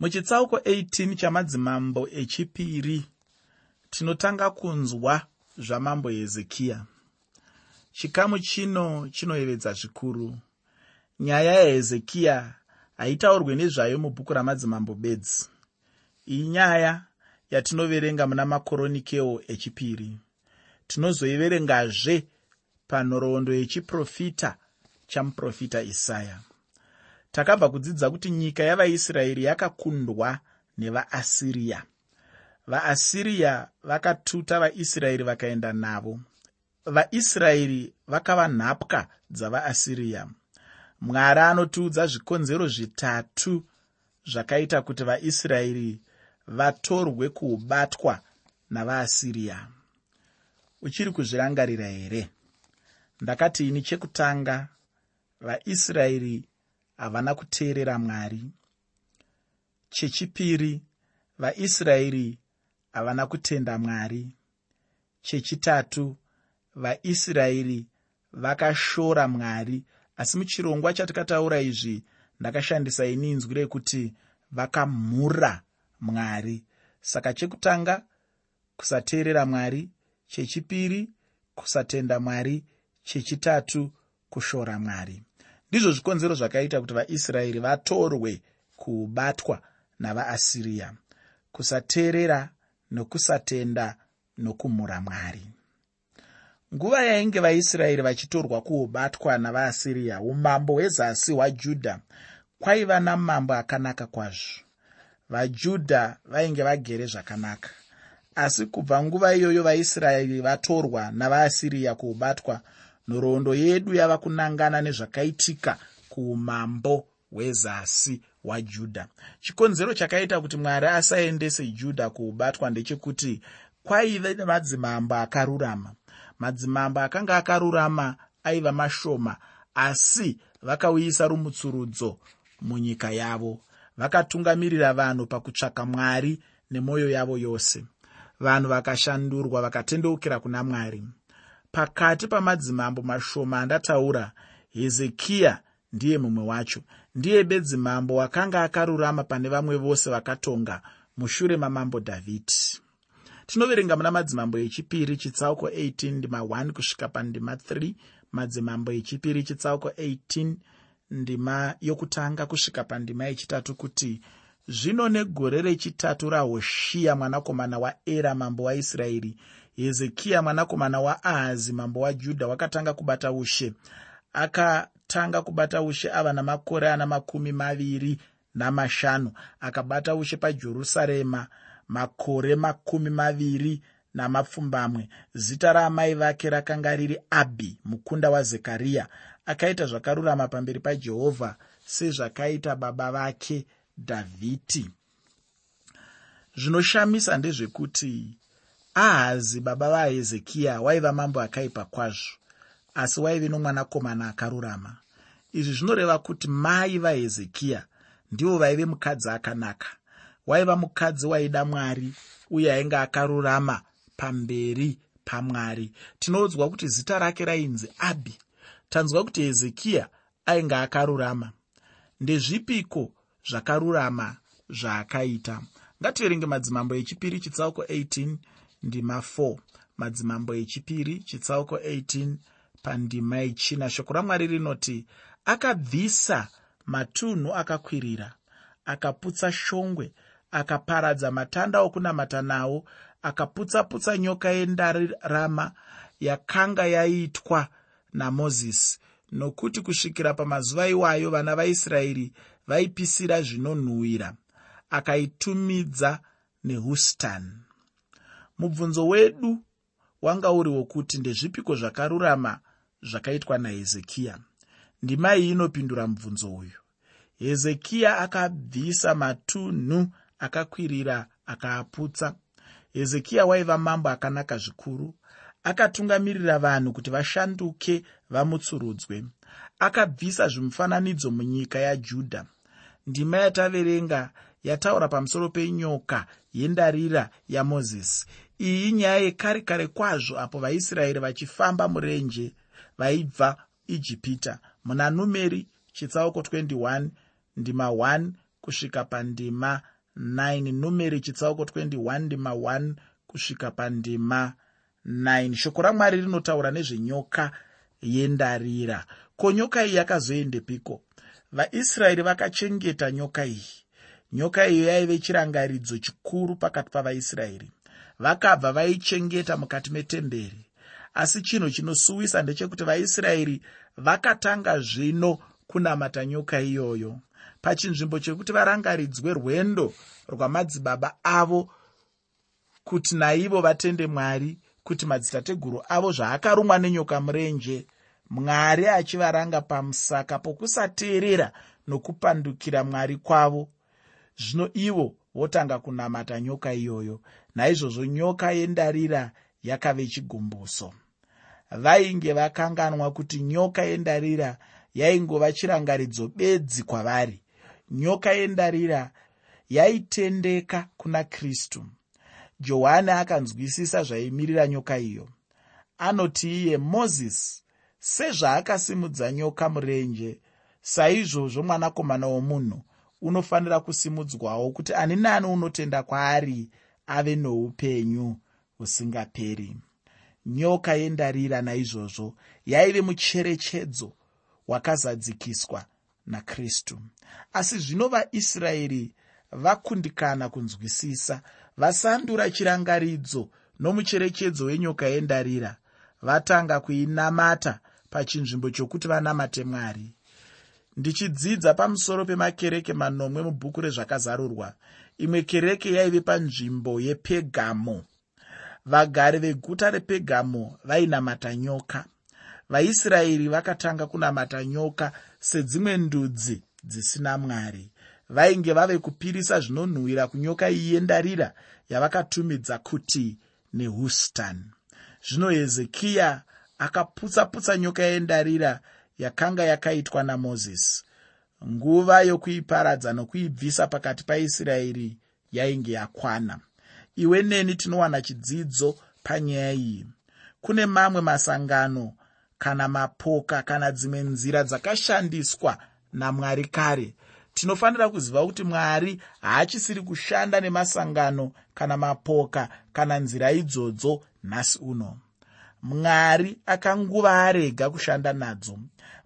muchitsauko 18 chamadzimambo echipiri tinotanga kunzwa zvamambo hezekiya. Chikamu chino chinoyevedza zvikuru. Nyaya yahezekiya haitaurwe nezvayo mubhuku ramadzimambo bedzi iyi nyaya yatinoverenga muna makoronikewo echipiri. Tinozoiverengazve panhoroondo yechiprofita chamuprofita isaya takabva kudzidza kuti nyika yavaisraeri yakakundwa nevaasiriya vaasiriya vakatuta vaisraeri vakaenda navo. Vaisraeri vakava nhapwa dzavaasiriya mwari anotiudza zvikonzero zvitatu zvakaita kuti vaisraeri vatorwe kuubatwa navaasiriya uchiri kuzvirangarira here? Ndakati ini chekutanga vaisraeri havana kuteerera mwari. Chechipiri vaisraeri havana kutenda mwari. Chechitatu vaisraeri vakashora mwari. Asi muchirongwa chatikataura izvi ndakashandisa ini inzwi rekuti vakamhura mwari. Saka chekutanga kusateerera mwari. Chechipiri kusatenda mwari. Chechitatu kushora mwari ndizvo zvikonzero zvakaita kuti vaisraeri vatorwe kubatwa navaasiriya kusateerera nokusatenda nokumhura mwari. Nguva yainge vaisraeri vachitorwa kuubatwa navaasiriya umambo hwezasi hwajudha kwaiva namambo akanaka kwazvo. Vajudha vainge vagere zvakanaka. Asi kubva nguva iyoyo vaisraeri vatorwa navaasiriya kuubatwa nhoroondo yedu yava kunangana nezvakaitika kuumambo hwezasi hwajudha chikonzero chakaita kuti mwari asaendese judha kuubatwa ndechekuti kwaive nemadzimambo akarurama. Madzimambo akanga akarurama aiva mashoma asi vakauyisa rumutsurudzo munyika yavo. Vakatungamirira vanhu pakutsvaka mwari nemwoyo yavo yose. Vanhu vakashandurwa vakatendeukira kuna mwari pakati pamadzimambo mashoma andataura hezekiya ndiye mumwe wacho. Ndiye bedzimambo wakanga akarurama pane vamwe vose vakatonga mushure mamambo dhavhidhi. Tinoverenga muna madzimambo echipiri chitsauko 18 ndima 1 kusvika pandima 3 madzimambo echipiri chitsauko 18 ndima yokutanga kusvika pandima yechitatu kuti zvino negore rechitatu rahoshiya mwanakomana waera mambo waisraeri hezekiya mwanakomana waahazi mambo wajudha wakatanga kubata ushe. Akatanga kubata ushe ava namakore ana makumi maviri namashanu. Akabata ushe pajerusarema makore makumi maviri namapfumbamwe. Zita raamai vake rakanga riri abhi mukunda wazekariya akaita zvakarurama pamberi pajehovha sezvakaita baba vake dhavhidhi zvinoshamisa ndezvekuti ahazi baba vahezekiya waiva mambo akaipa kwazvo asi waive nomwanakomana akarurama. Izvi zvinoreva kuti mai vahezekiya ndivo vaive mukadzi akanaka. Waiva mukadzi waida mwari uye ainge akarurama pamberi pamwari. Tinoudzwa kuti zita rake rainzi abhi tanzwa kuti hezekiya ainge akarurama. Ndezvipiko zvakarurama zvaakaita? Ngativerenge madzimambo echipiri chitsauko 18 ndima 4 madzimambo echipiri chitsauko 18 pandima yechina. Shoko ramwari rinoti akabvisa matunhu akakwirira akaputsa shongwe akaparadza matanda okunamata nawo akaputsa-putsa nyoka yendarama yakanga yaitwa namozisi. Nokuti kusvikira pamazuva iwayo vana vaisraeri vaipisira zvinonhuhwira akaitumidza nehustan mubvunzo wedu wanga uri wokuti ndezvipiko zvakarurama zvakaitwa nahezekiya. Ndima iyi inopindura mubvunzo uyu. Hezekiya akabvisa matunhu akakwirira akaaputsa. Hezekiya waiva mambo akanaka zvikuru. Akatungamirira vanhu kuti vashanduke vamutsurudzwe. Akabvisa zvimufananidzo munyika yajudha. Ndima yataverenga yataura pamusoro penyoka yendarira yamozisi iyi inyaya yekare kare kwazvo apo vaisraeri vachifamba murenje vaibva ijipita. Muna numeri chitsauko 21 ndima 1 kusvika pandima 9 numeri chitsauko 21 ndima 1 kusvika pandima 9 shoko ramwari rinotaura nezvenyoka yendarira. Ko nyoka iyi yakazoendepiko? Vaisraeri vakachengeta nyoka iyi. Nyoka iyo yaive chirangaridzo chikuru pakati pavaisraeri vakabva vaichengeta mukati metemberi. Asi chinhu chinosuwisa ndechekuti vaisraeri vakatanga zvino kunamata nyoka iyoyo. Pachinzvimbo chekuti varangaridzwe rwendo rwamadzibaba avo kuti naivo vatende mwari kuti madzitateguru avo zvaakarumwa nenyoka murenje mwari achivaranga pamusaka pokusateerera nokupandukira mwari kwavo. Zvino ivo votanga kunamata nyoka iyoyo. Naizvozvo nyoka yendarira yakave chigumbuso. Vainge vakanganwa kuti nyoka yendarira yaingova chirangaridzo bedzi kwavari. Nyoka yendarira yaitendeka kuna kristu. Johani akanzwisisa zvaimirira nyoka iyo. Anoti iye mozisi sezvaakasimudza nyoka murenje saizvozvo mwanakomana womunhu unofanira kusimudzwawo kuti ani nani unotenda kwaari ave noupenyu husingaperi. Nyoka yendarira naizvozvo yaive mucherechedzo wakazadzikiswa nakristu. Asi zvino vaisraeri vakundikana kunzwisisa vasandura chirangaridzo nomucherechedzo wenyoka yendarira vatanga kuinamata pachinzvimbo chokuti vanamate mwari ndichidzidza pamusoro pemakereke manomwe mubhuku rezvakazarurwa. Imwe kereke yaive panzvimbo yepegamo. Vagari veguta repegamo vainamata nyoka. Vaisraeri vakatanga kunamata nyoka sedzimwe ndudzi dzisina mwari. Vainge vave kupirisa zvinonhuhwira kunyoka iyi yendarira yavakatumidza kuti nehustan. Zvino hezekiya akaputsa-putsa nyoka yendarira yakanga yakaitwa namozisi nguva yokuiparadza nokuibvisa pakati paisraeri yainge yakwana. Iwe neni tinowana chidzidzo panyaya iyi. Kune mamwe masangano kana mapoka kana dzimwe nzira dzakashandiswa namwari kare. Tinofanira kuziva kuti mwari haachisiri kushanda nemasangano kana mapoka kana nzira idzodzo nhasi uno. Mwari akanguva arega kushanda nadzo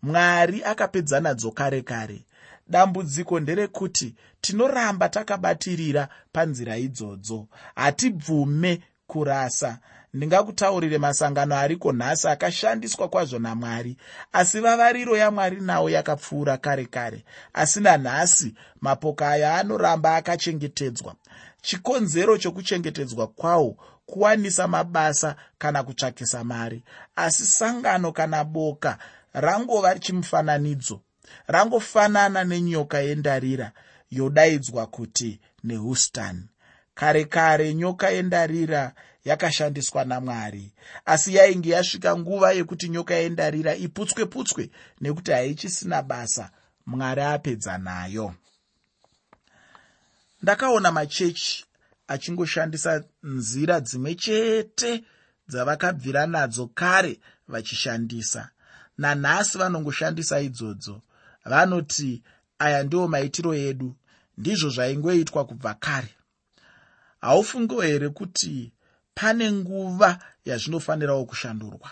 mwari akapedza nadzo kare. Kare dambudziko nderekuti tinoramba takabatirira panzira idzodzo. Hatibvume kurasa. Ndingakutaurire masangano ariko nhasi akashandiswa kwazvo namwari asi vavariro yamwari nawo yakapfuura kare kare. Asi nanhasi mapoka aya anoramba akachengetedzwa. Chikonzero chokuchengetedzwa kwawo kuwanisa mabasa kana kutsvakisa mari. Asi sangano kana boka rangova chimufananidzo rangofanana nenyoka yendarira yodaidzwa kuti nehustan kare kare nyoka yendarira yakashandiswa namwari asi yainge yasvika nguva yekuti nyoka yendarira iputswe putswe nekuti haichisina basa mwari apedza nayo. Ndakaona machechi achingoshandisa nzira dzimwe chete dzavakabvira nadzo kare vachishandisa nanhasi vanongoshandisa idzodzo vanoti aya ndiwo maitiro edu ndizvo zvaingoitwa kubva kare. Haufungo here kuti pane nguva yazvinofanirawo kushandurwa?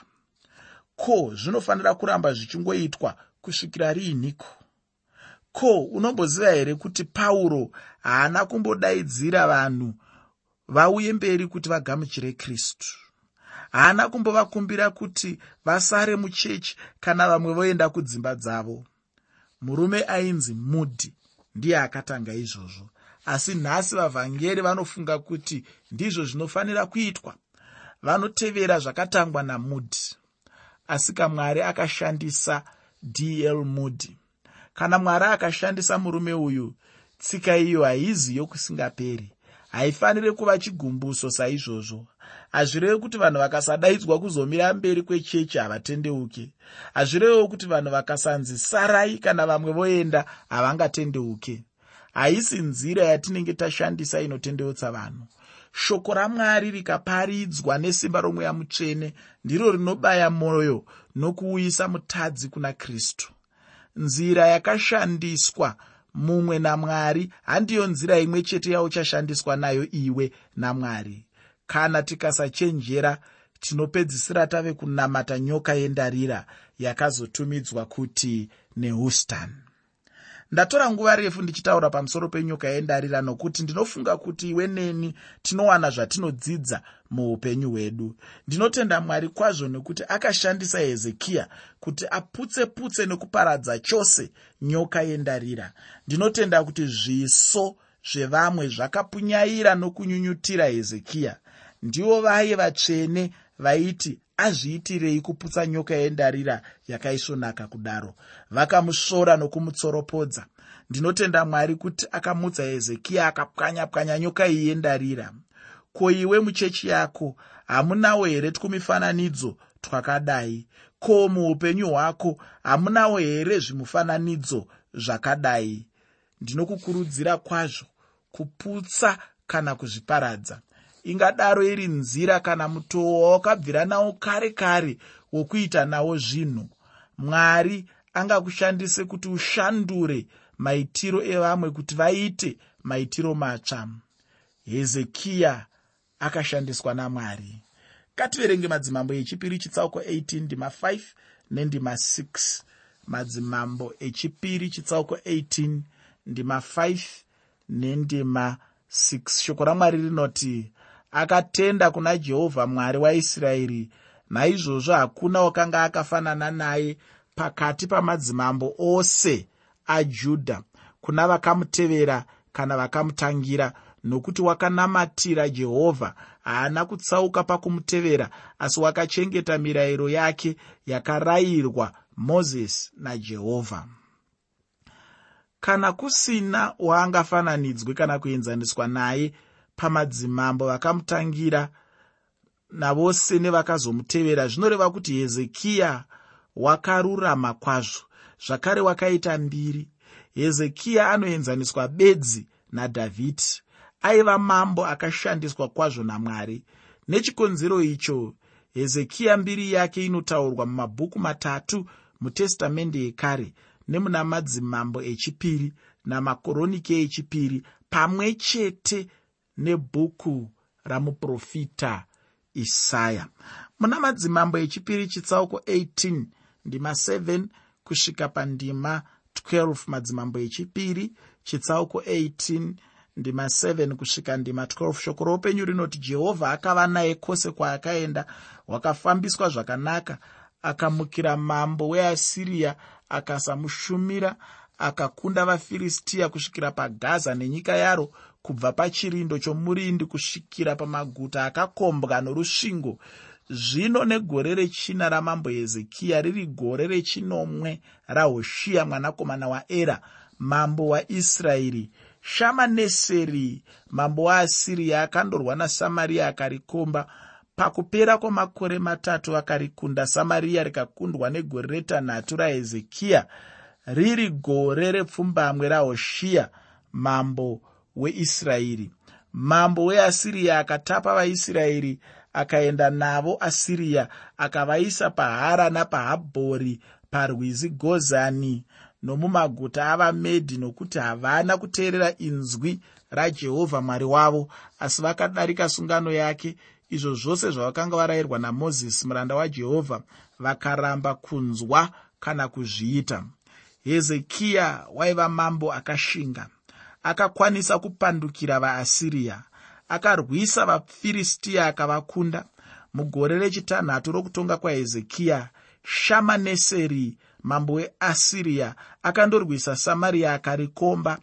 Ko zvinofanira kuramba zvichingoitwa kusvikira riiniko? Ko unomboziva here kuti pauro haana kumbodaidzira vanhu vauye mberi kuti vagamuchire kristu haana kumbovakumbira kuti vasare muchechi kana vamwe voenda kudzimba dzavo. Murume ainzi mudhi ndiye akatanga izvozvo asi nhasi vavhangeri vanofunga kuti ndizvo zvinofanira kuitwa. Vanotevera zvakatangwa namudhi asi kamwari akashandisa dl mudhi. Kana mwari akashandisa murume uyu tsika iyo haizi yokusingaperi haifaniri kuva chigumbuso saizvozvo hazvirevi kuti vanhu vakasadaidzwa kuzomira mberi kwechechi havatendeuke hazvirevo kuti vanhu vakasanzi sarai kana vamwe voenda havangatendeuke haisi nzira yatinenge tashandisa inotendeutsa vanhu. Shoko ramwari rikaparidzwa nesimba romweya mutsvene ndiro rinobaya mwoyo nokuuyisa mutadzi kuna kristu. Nzira yakashandiswa mumwe namwari handiyo nzira imwe chete yauchashandiswa nayo iwe namwari kana tikasachenjera tinopedzisira tave kunamata nyoka yendarira yakazotumidzwa kuti nehustan ndatora nguva refu ndichitaura pamusoro penyoka yendarira nokuti ndinofunga kuti iwe neni tinowana zvatinodzidza muupenyu hwedu. Ndinotenda mwari kwazvo nekuti akashandisa hezekiya kuti aputse putse nekuparadza chose nyoka yendarira. Ndinotenda kuti zviso zvevamwe zvakapunyaira nokunyunyutira hezekiya ndivo vaiye vatsvene vaiti azviitirei kuputsa nyoka yendarira yakaisvonaka kudaro? Vakamusvora nokumutsoropodza. Ndinotenda mwari kuti akamutsa hezekiya akapwanya-pwanya nyoka iyi yendarira. Ko iwe muchechi yako hamunawo here twumifananidzo twakadai? Ko muupenyu hwako hamunawo here zvimufananidzo zvakadai? Ndinokukurudzira kwazvo kuputsa kana kuzviparadza ingadaro iri nzira kana mutoo wawakabvira nawo kare kare wokuita nawo zvinhu. Mwari angakushandise kuti ushandure maitiro evamwe kuti vaite maitiro matsva. Hezekiya akashandiswa namwari. Kativerenge madzimambo echipiri chitsauko 18 ndima 5 nendima 6 madzimambo echipiri chitsauko 18 ndima 5 nendima 6 shoko ramwari rinoti akatenda kuna jehovha mwari waisraeri. Naizvozvo hakuna wakanga akafanana naye pakati pamadzimambo ose ajudha kuna vakamutevera kana vakamutangira. Nokuti wakanamatira jehovha haana kutsauka pakumutevera asi wakachengeta mirayiro yake yakarayirwa mozisi najehovha kana kusina waangafananidzwe kana kuenzaniswa naye pamadzimambo vakamutangira navose nevakazomutevera. Zvinoreva kuti hezekiya wakarurama kwazvo. Zvakare wakaita mbiri. Hezekiya anoenzaniswa bedzi nadhavhidhi. Aiva mambo akashandiswa kwazvo namwari. Nechikonzero icho hezekiya mbiri yake inotaurwa mumabhuku matatu mutestamende yekare nemuna madzimambo echipiri namakoronike echipiri pamwe chete nebhuku ramuprofita isaya. Muna madzimambo echipiri chitsauko 18 ndima 7 kusvika pandima 12 madzimambo echipiri chitsauko 18 ndima 7 kusvika ndima 12 shoko roupenyu rinoti jehovha akava naye kwose kwaakaenda wakafambiswa zvakanaka akamukira mambo weasiriya akasamushumira akakunda vafiristiya kusvikira pagaza nenyika yaro kubva pachirindo chomurindi kusvikira pamaguta akakombwa norusvingo. Zvino negore rechina ramambo hezekiya riri gore rechinomwe rahoshiya mwanakomana waera mambo waisraeri shamaneseri mambo waasiriya akandorwa nasamariya akarikomba. Pakupera kwamakore matatu akarikunda samariya rikakundwa negore retanhatu rahezekiya riri gore repfumbamwe rahoshiya mambo weisraeri. Mambo weasiriya akatapa vaisraeri akaenda navo asiriya akavaisa pahara napahabhori parwizi gozani. Nomumaguta avamedhi nokuti havana kuteerera inzwi rajehovha mwari wavo asi vakadarika sungano yake izvo zvose zvavakanga varayirwa namozisi muranda wajehovha vakaramba kunzwa kana kuzviita. Hezekiya waiva mambo akashinga akakwanisa kupandukira vaasiriya akarwisa vafiristiya akavakunda. Mugore rechitanhatu rokutonga kwahezekiya shamaneseri mambo weasiriya akandorwisa samariya akarikomba.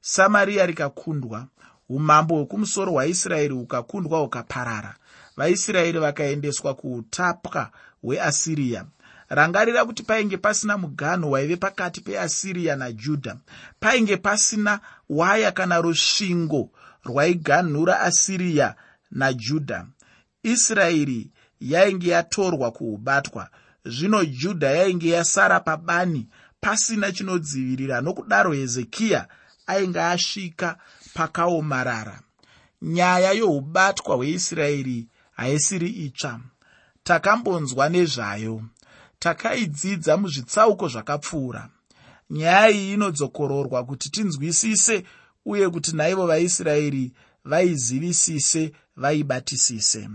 Samariya rikakundwa umambo hwekumusoro hwaisraeri hukakundwa hukaparara. Vaisraeri vakaendeswa kuutapwa hweasiriya rangarira kuti painge pasina muganho waive pakati peasiriya najudha painge pasina waya kana rusvingo rwaiganhura asiriya najudha israeri yainge yatorwa kuubatwa. Zvino judha yainge yasara pabani pasina chinodzivirira nokudaro hezekiya ainge asvika pakaomarara. Nyaya youbatwa hweisraeri haisiri itsva. Takambonzwa nezvayo takaidzidza muzvitsauko zvakapfuura. Nyaya iyi inodzokororwa kuti tinzwisise uye kuti naivo vaisraeri vaizivisise vaibatisise.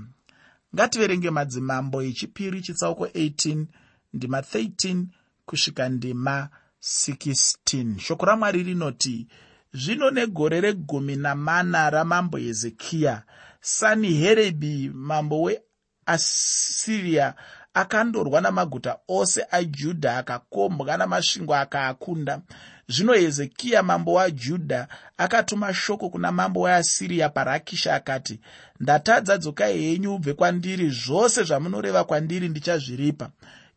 Ngativerenge madzimambo echipiri chitsauko 18 ndima 13 kusvika ndima 16 shoko ramwari rinoti zvino negore regumi namana ramambo hezekiya saniherebhi mambo weasiriya akandorwa namaguta ose ajudha akakombwa namasvingo akaakunda. Zvino hezekiya mambo wajudha akatuma shoko kuna mambo weasiriya parakisha akati ndatadza dzokai henyu ubve kwandiri zvose zvamunoreva kwandiri ndichazviripa.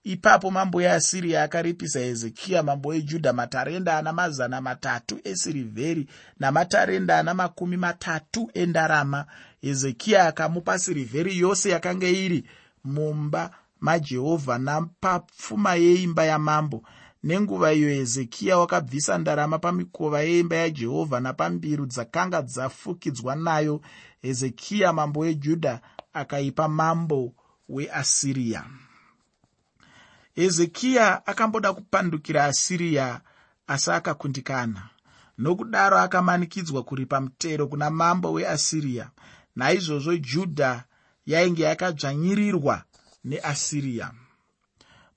Ipapo mambo weasiriya akaripisa hezekiya mambo wejudha matarenda ana mazana matatu esirivheri namatarenda ana makumi matatu endarama. Hezekiya akamupa sirivheri yose yakanga iri mumba majehovha napapfuma yeimba yamambo. Nenguva iyo hezekiya wakabvisa ndarama pamikova yeimba yajehovha napambiru dzakanga dzafukidzwa nayo. Hezekiya mambo wejudha akaipa mambo weasiriya hezekiya akamboda kupandukira asiriya asi akakundikana. Nokudaro akamanikidzwa kuripa mutero kuna mambo weasiriya naizvozvo judha yainge yakadzvanyirirwa neasiriya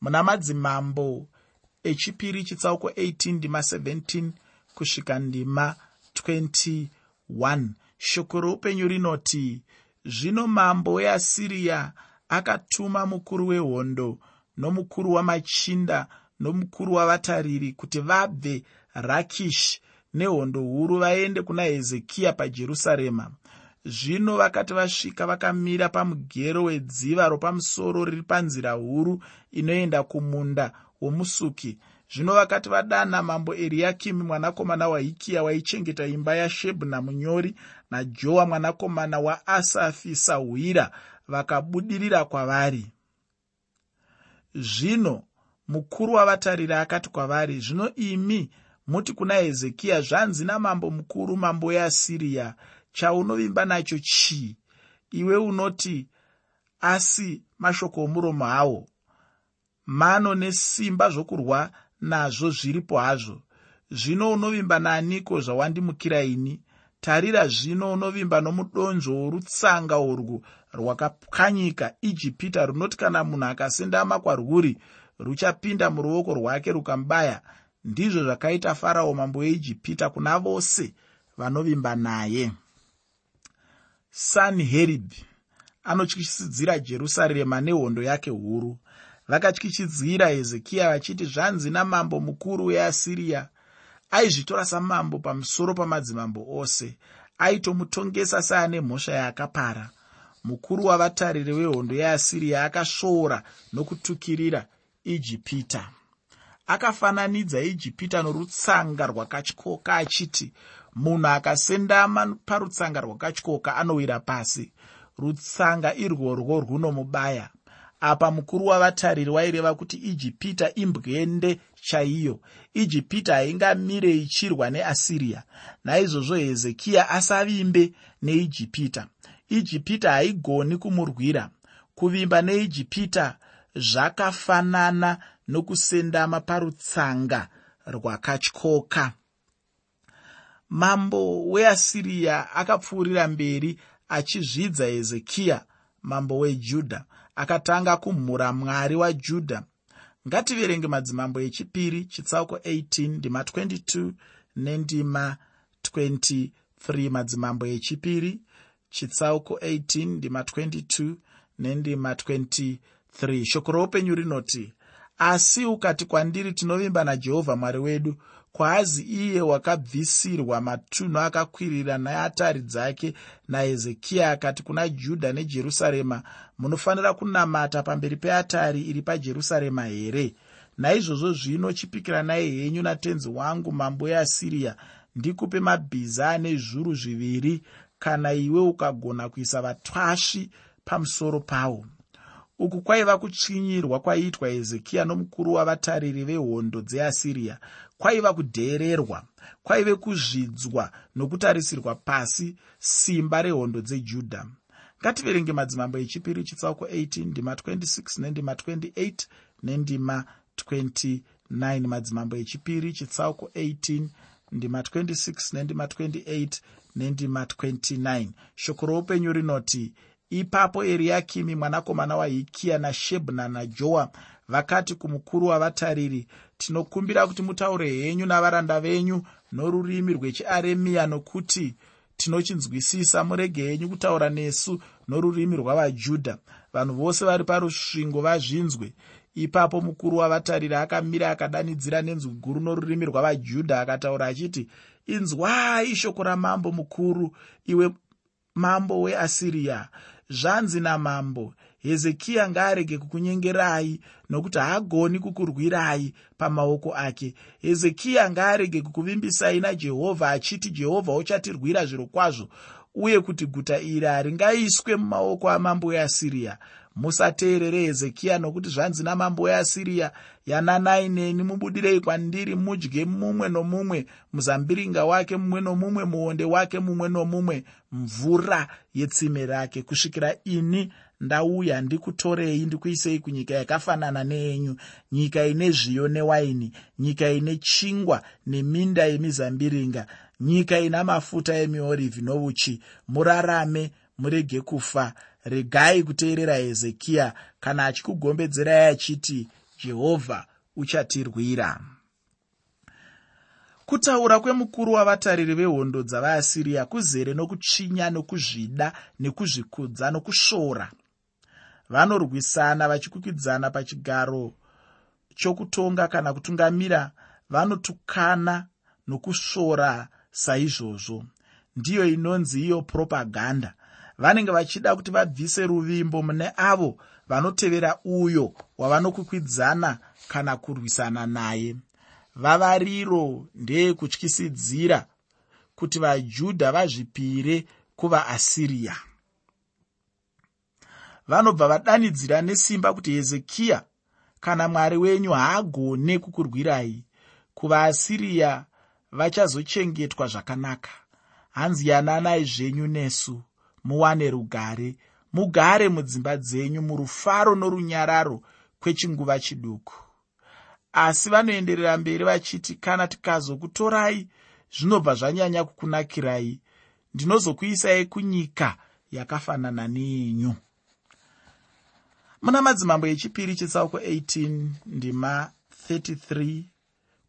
muna madzimambo echipiri chitsauko 18 ndima 17 kusvika ndima 21 shoko roupenyu rinoti zvino mambo weasiriya akatuma mukuru wehondo nomukuru wamachinda nomukuru wavatariri kuti vabve rakishi nehondo huru vaende kuna hezekiya pajerusarema zvino vakati vasvika vakamira pamugero wedziva ropamusoro riri panzira huru inoenda kumunda womusuki. Zvino vakati vadana mambo eriakimi mwanakomana wahikiya waichengeta imba yashebna munyori najoa mwanakomana waasafi sahwira vakabudirira kwavari. Zvino mukuru wavatariri akati kwavari zvino imi muti kuna hezekiya zvanzi namambo mukuru mambo weasiriya chaunovimba nacho chii? Iwe unoti asi mashoko omuromo hawo mano nesimba zvokurwa nazvo zviripo hazvo. Zvino unovimba naaniko zvawandimukira ini? Tarira zvino unovimba nomudonzvo worutsanga urwu rwakapwanyika ijipita runoti kana munhu akasendama kwarwuri ruchapinda muruoko rwake rukamubaya. Ndizvo zvakaita farao mambo weijipita kuna vose vanovimba naye sanheribhi anotyisidzira jerusarema nehondo yake huru. Vakatyisidzira hezekiya vachiti zvanzi namambo mukuru weasiriya aizvitora samambo pamusoro pamadzimambo ose aitomutongesa seane mhosva yaakapara. Mukuru wavatariri wehondo yeasiriya akasvoora nokutukirira ijipita. Akafananidza ijipita norutsanga rwakatyoka achiti munhu akasendama parutsanga rwakatyoka anowira pasi. Rutsanga irworwo runomubaya. Apa mukuru wavatariri waireva kuti ijipita imbwende chaiyo. Ijipita haingamire ichirwa neasiriya naizvozvo hezekiya asavimbe neijipita. Ijipita haigoni kumurwira. Kuvimba neijipita zvakafanana nokusendama parutsanga rwakatyoka mambo weasiriya akapfuurira mberi achizvidza hezekiya mambo wejudha akatanga kumhura mwari wajudha ngativerenge madzimambo echipiri chitsauko 18 ndima 22 nendima 23 madzimambo echipiri chitsauko 18 ndima 22 nendima 23 shoko roupenyu rinoti asi ukati kwandiri tinovimba najehovha mwari wedu kwaazi iye wakabvisirwa matunhu akakwirira neatari dzake nahezekiya akati kuna judha nejerusarema munofanira kunamata pamberi peatari iri pajerusarema here? Naizvozvo zvino chipikiranai henyu natenzi wangu mambo yeasiriya ndikupe mabhiza ane zviuru zviviri kana iwe ukagona kuisa vatasvi pamusoro pawo. Uku kwaiva kutsvinyirwa kwaiitwa hezekiya nomukuru wavatariri vehondo dzeasiriya kwaiva kudheererwa kwaive kuzvidzwa nokutarisirwa pasi simba rehondo dzejudha ngativerenge madzimambo echipiri chitsauko 18 ndima 26 nendima 28 nendima 29 9 madzimambo echipiri chitsauko 18 ndima 26 nendima 28 nendima 29 shoko roupenyu rinoti ipapo eriakimi mwanakomana wahikiya nashebna najoa vakati kumukuru wavatariri tinokumbira kuti mutaure henyu navaranda venyu norurimi rwechiaremiya nokuti tinochinzwisisa murege henyu kutaura nesu norurimi rwavajudha. Vanhu vose vari parusvingo vazvinzwe. Ipapo mukuru wavatariri akamira akadanidzira nenzwi guru norurimi rwavajudha akataura achiti inzwai shoko ramambo mukuru iwe mambo weasiriya zvanzi namambo hezekiya ngaarege kukunyengerai nokuti haagoni kukurwirai pamaoko ake. Hezekiya ngaarege kukuvimbisai najehovha achiti jehovha uchatirwira zviro kwazvo uye kuti guta iri haringaiswe mumaoko amambo weasiriya musateerere hezekiya nokuti zvanzi namambo weasiriya yananai neni mubudirei kwandiri mudye mumwe nomumwe muzambiringa wake mumwe nomumwe muonde wake mumwe nomumwe mvura yetsime rake kusvikira ini ndauya ndikutorei ndikuisei kunyika yakafanana neenyu nyika ine zviyo newaini nyika ine chingwa neminda yemizambiringa nyika ina mafuta emiorivhi nouchi. Murarame murege kufa. Regai kuteerera hezekiya kana achikugombedzerai achiti jehovha uchatirwira. Kutaura kwemukuru wavatariri vehondo dzavaasiriya kuzere nokutsvinya nokuzvida nekuzvikudza nokusvora vanorwisana vachikwikwidzana pachigaro chokutonga kana kutungamira vanotukana nokusvora saizvozvo. Ndiyo inonzi iyo propaganda. Vanenge vachida kuti vabvise ruvimbo mune avo vanotevera uyo wavanokwikwidzana kana kurwisana naye. Vavariro ndeyekutyisidzira kuti vajudha vazvipire kuvaasiriya vanobva vadanidzira nesimba kuti hezekiya kana mwari wenyu haagone kukurwirai. Kuvaasiriya vachazochengetwa zvakanaka. Hanzi yananai zvenyu nesu muwane rugare mugare mudzimba dzenyu murufaro norunyararo kwechinguva chiduku. Asi vanoenderera mberi vachiti kana tikazokutorai zvinobva zvanyanya kukunakirai ndinozokuisai kunyika yakafanana neyenyu muna madzimambo echipiri chitsauko 18 ndima 33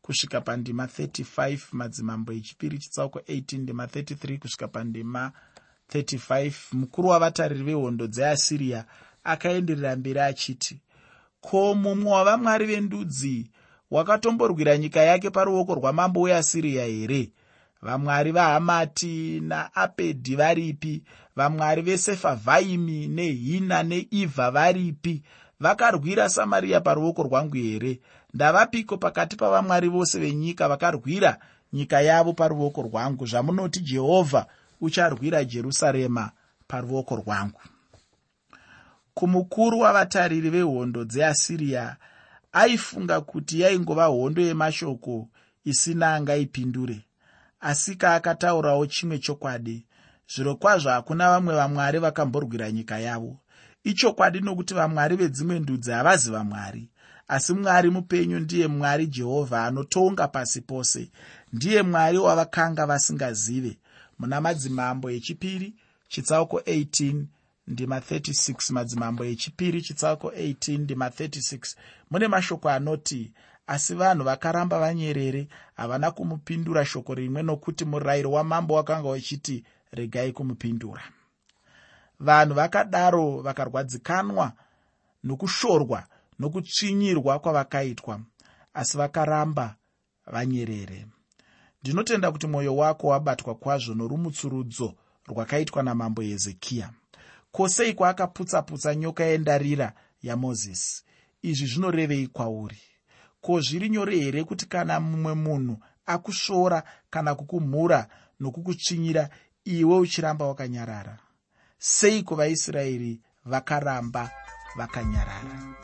kusvika pandima 35 madzimambo echipiri chitsauko 18 ndima 33 kusvika pandima 35 mukuru wavatariri vehondo dzeasiriya akaenderera mberi achiti ko mumwe wavamwari vendudzi wakatomborwira nyika yake paruoko rwamambo weasiriya here? Vamwari vahamati naapedhi varipi vamwari vesefavhaimi nehina neivha varipi vakarwira samariya paruoko rwangu here? Ndavapiko pakati pavamwari vose venyika vakarwira nyika yavo paruoko rwangu? Zvamunoti jehovha ucharwira jerusarema paruoko rwangu. Kumukuru wavatariri vehondo dzeasiriya aifunga kuti yaingova hondo yemashoko isina angaipindure asika akataurawo chimwe chokwadi zviro kwazvo hakuna vamwe vamwari vakamborwira nyika yavo. Ichokwadi nokuti vamwari vedzimwe ndudzi havazi vamwari. Asi mwari mupenyu ndiye mwari jehovha anotonga pasi pose. Ndiye mwari wavakanga vasingazive. Muna madzimambo echipiri chitsauko 18 ndima 36 madzimambo echipiri chitsauko 18 ndima 36 mune mashoko anoti asi vanhu vakaramba vanyerere havana kumupindura shoko rimwe nokuti murayiro wamambo wakanga uchiti regai kumupindura. Vanhu vakadaro vakarwadzikanwa nokushorwa nokutsvinyirwa kwavakaitwa asi vakaramba vanyerere. Ndinotenda kuti mwoyo wako wabatwa kwazvo norumutsurudzo rwakaitwa namambo hezekiya. Kwosei kwaakaputsa-putsa nyoka yendarira yamozisi. Izvi zvinorevei kwauri? Ko zviri nyore here kuti kana mumwe munhu akusvora kana kukumhura nokukutsvinyira iwe uchiramba wakanyarara. Sei kuvaisraeri vakaramba vakanyarara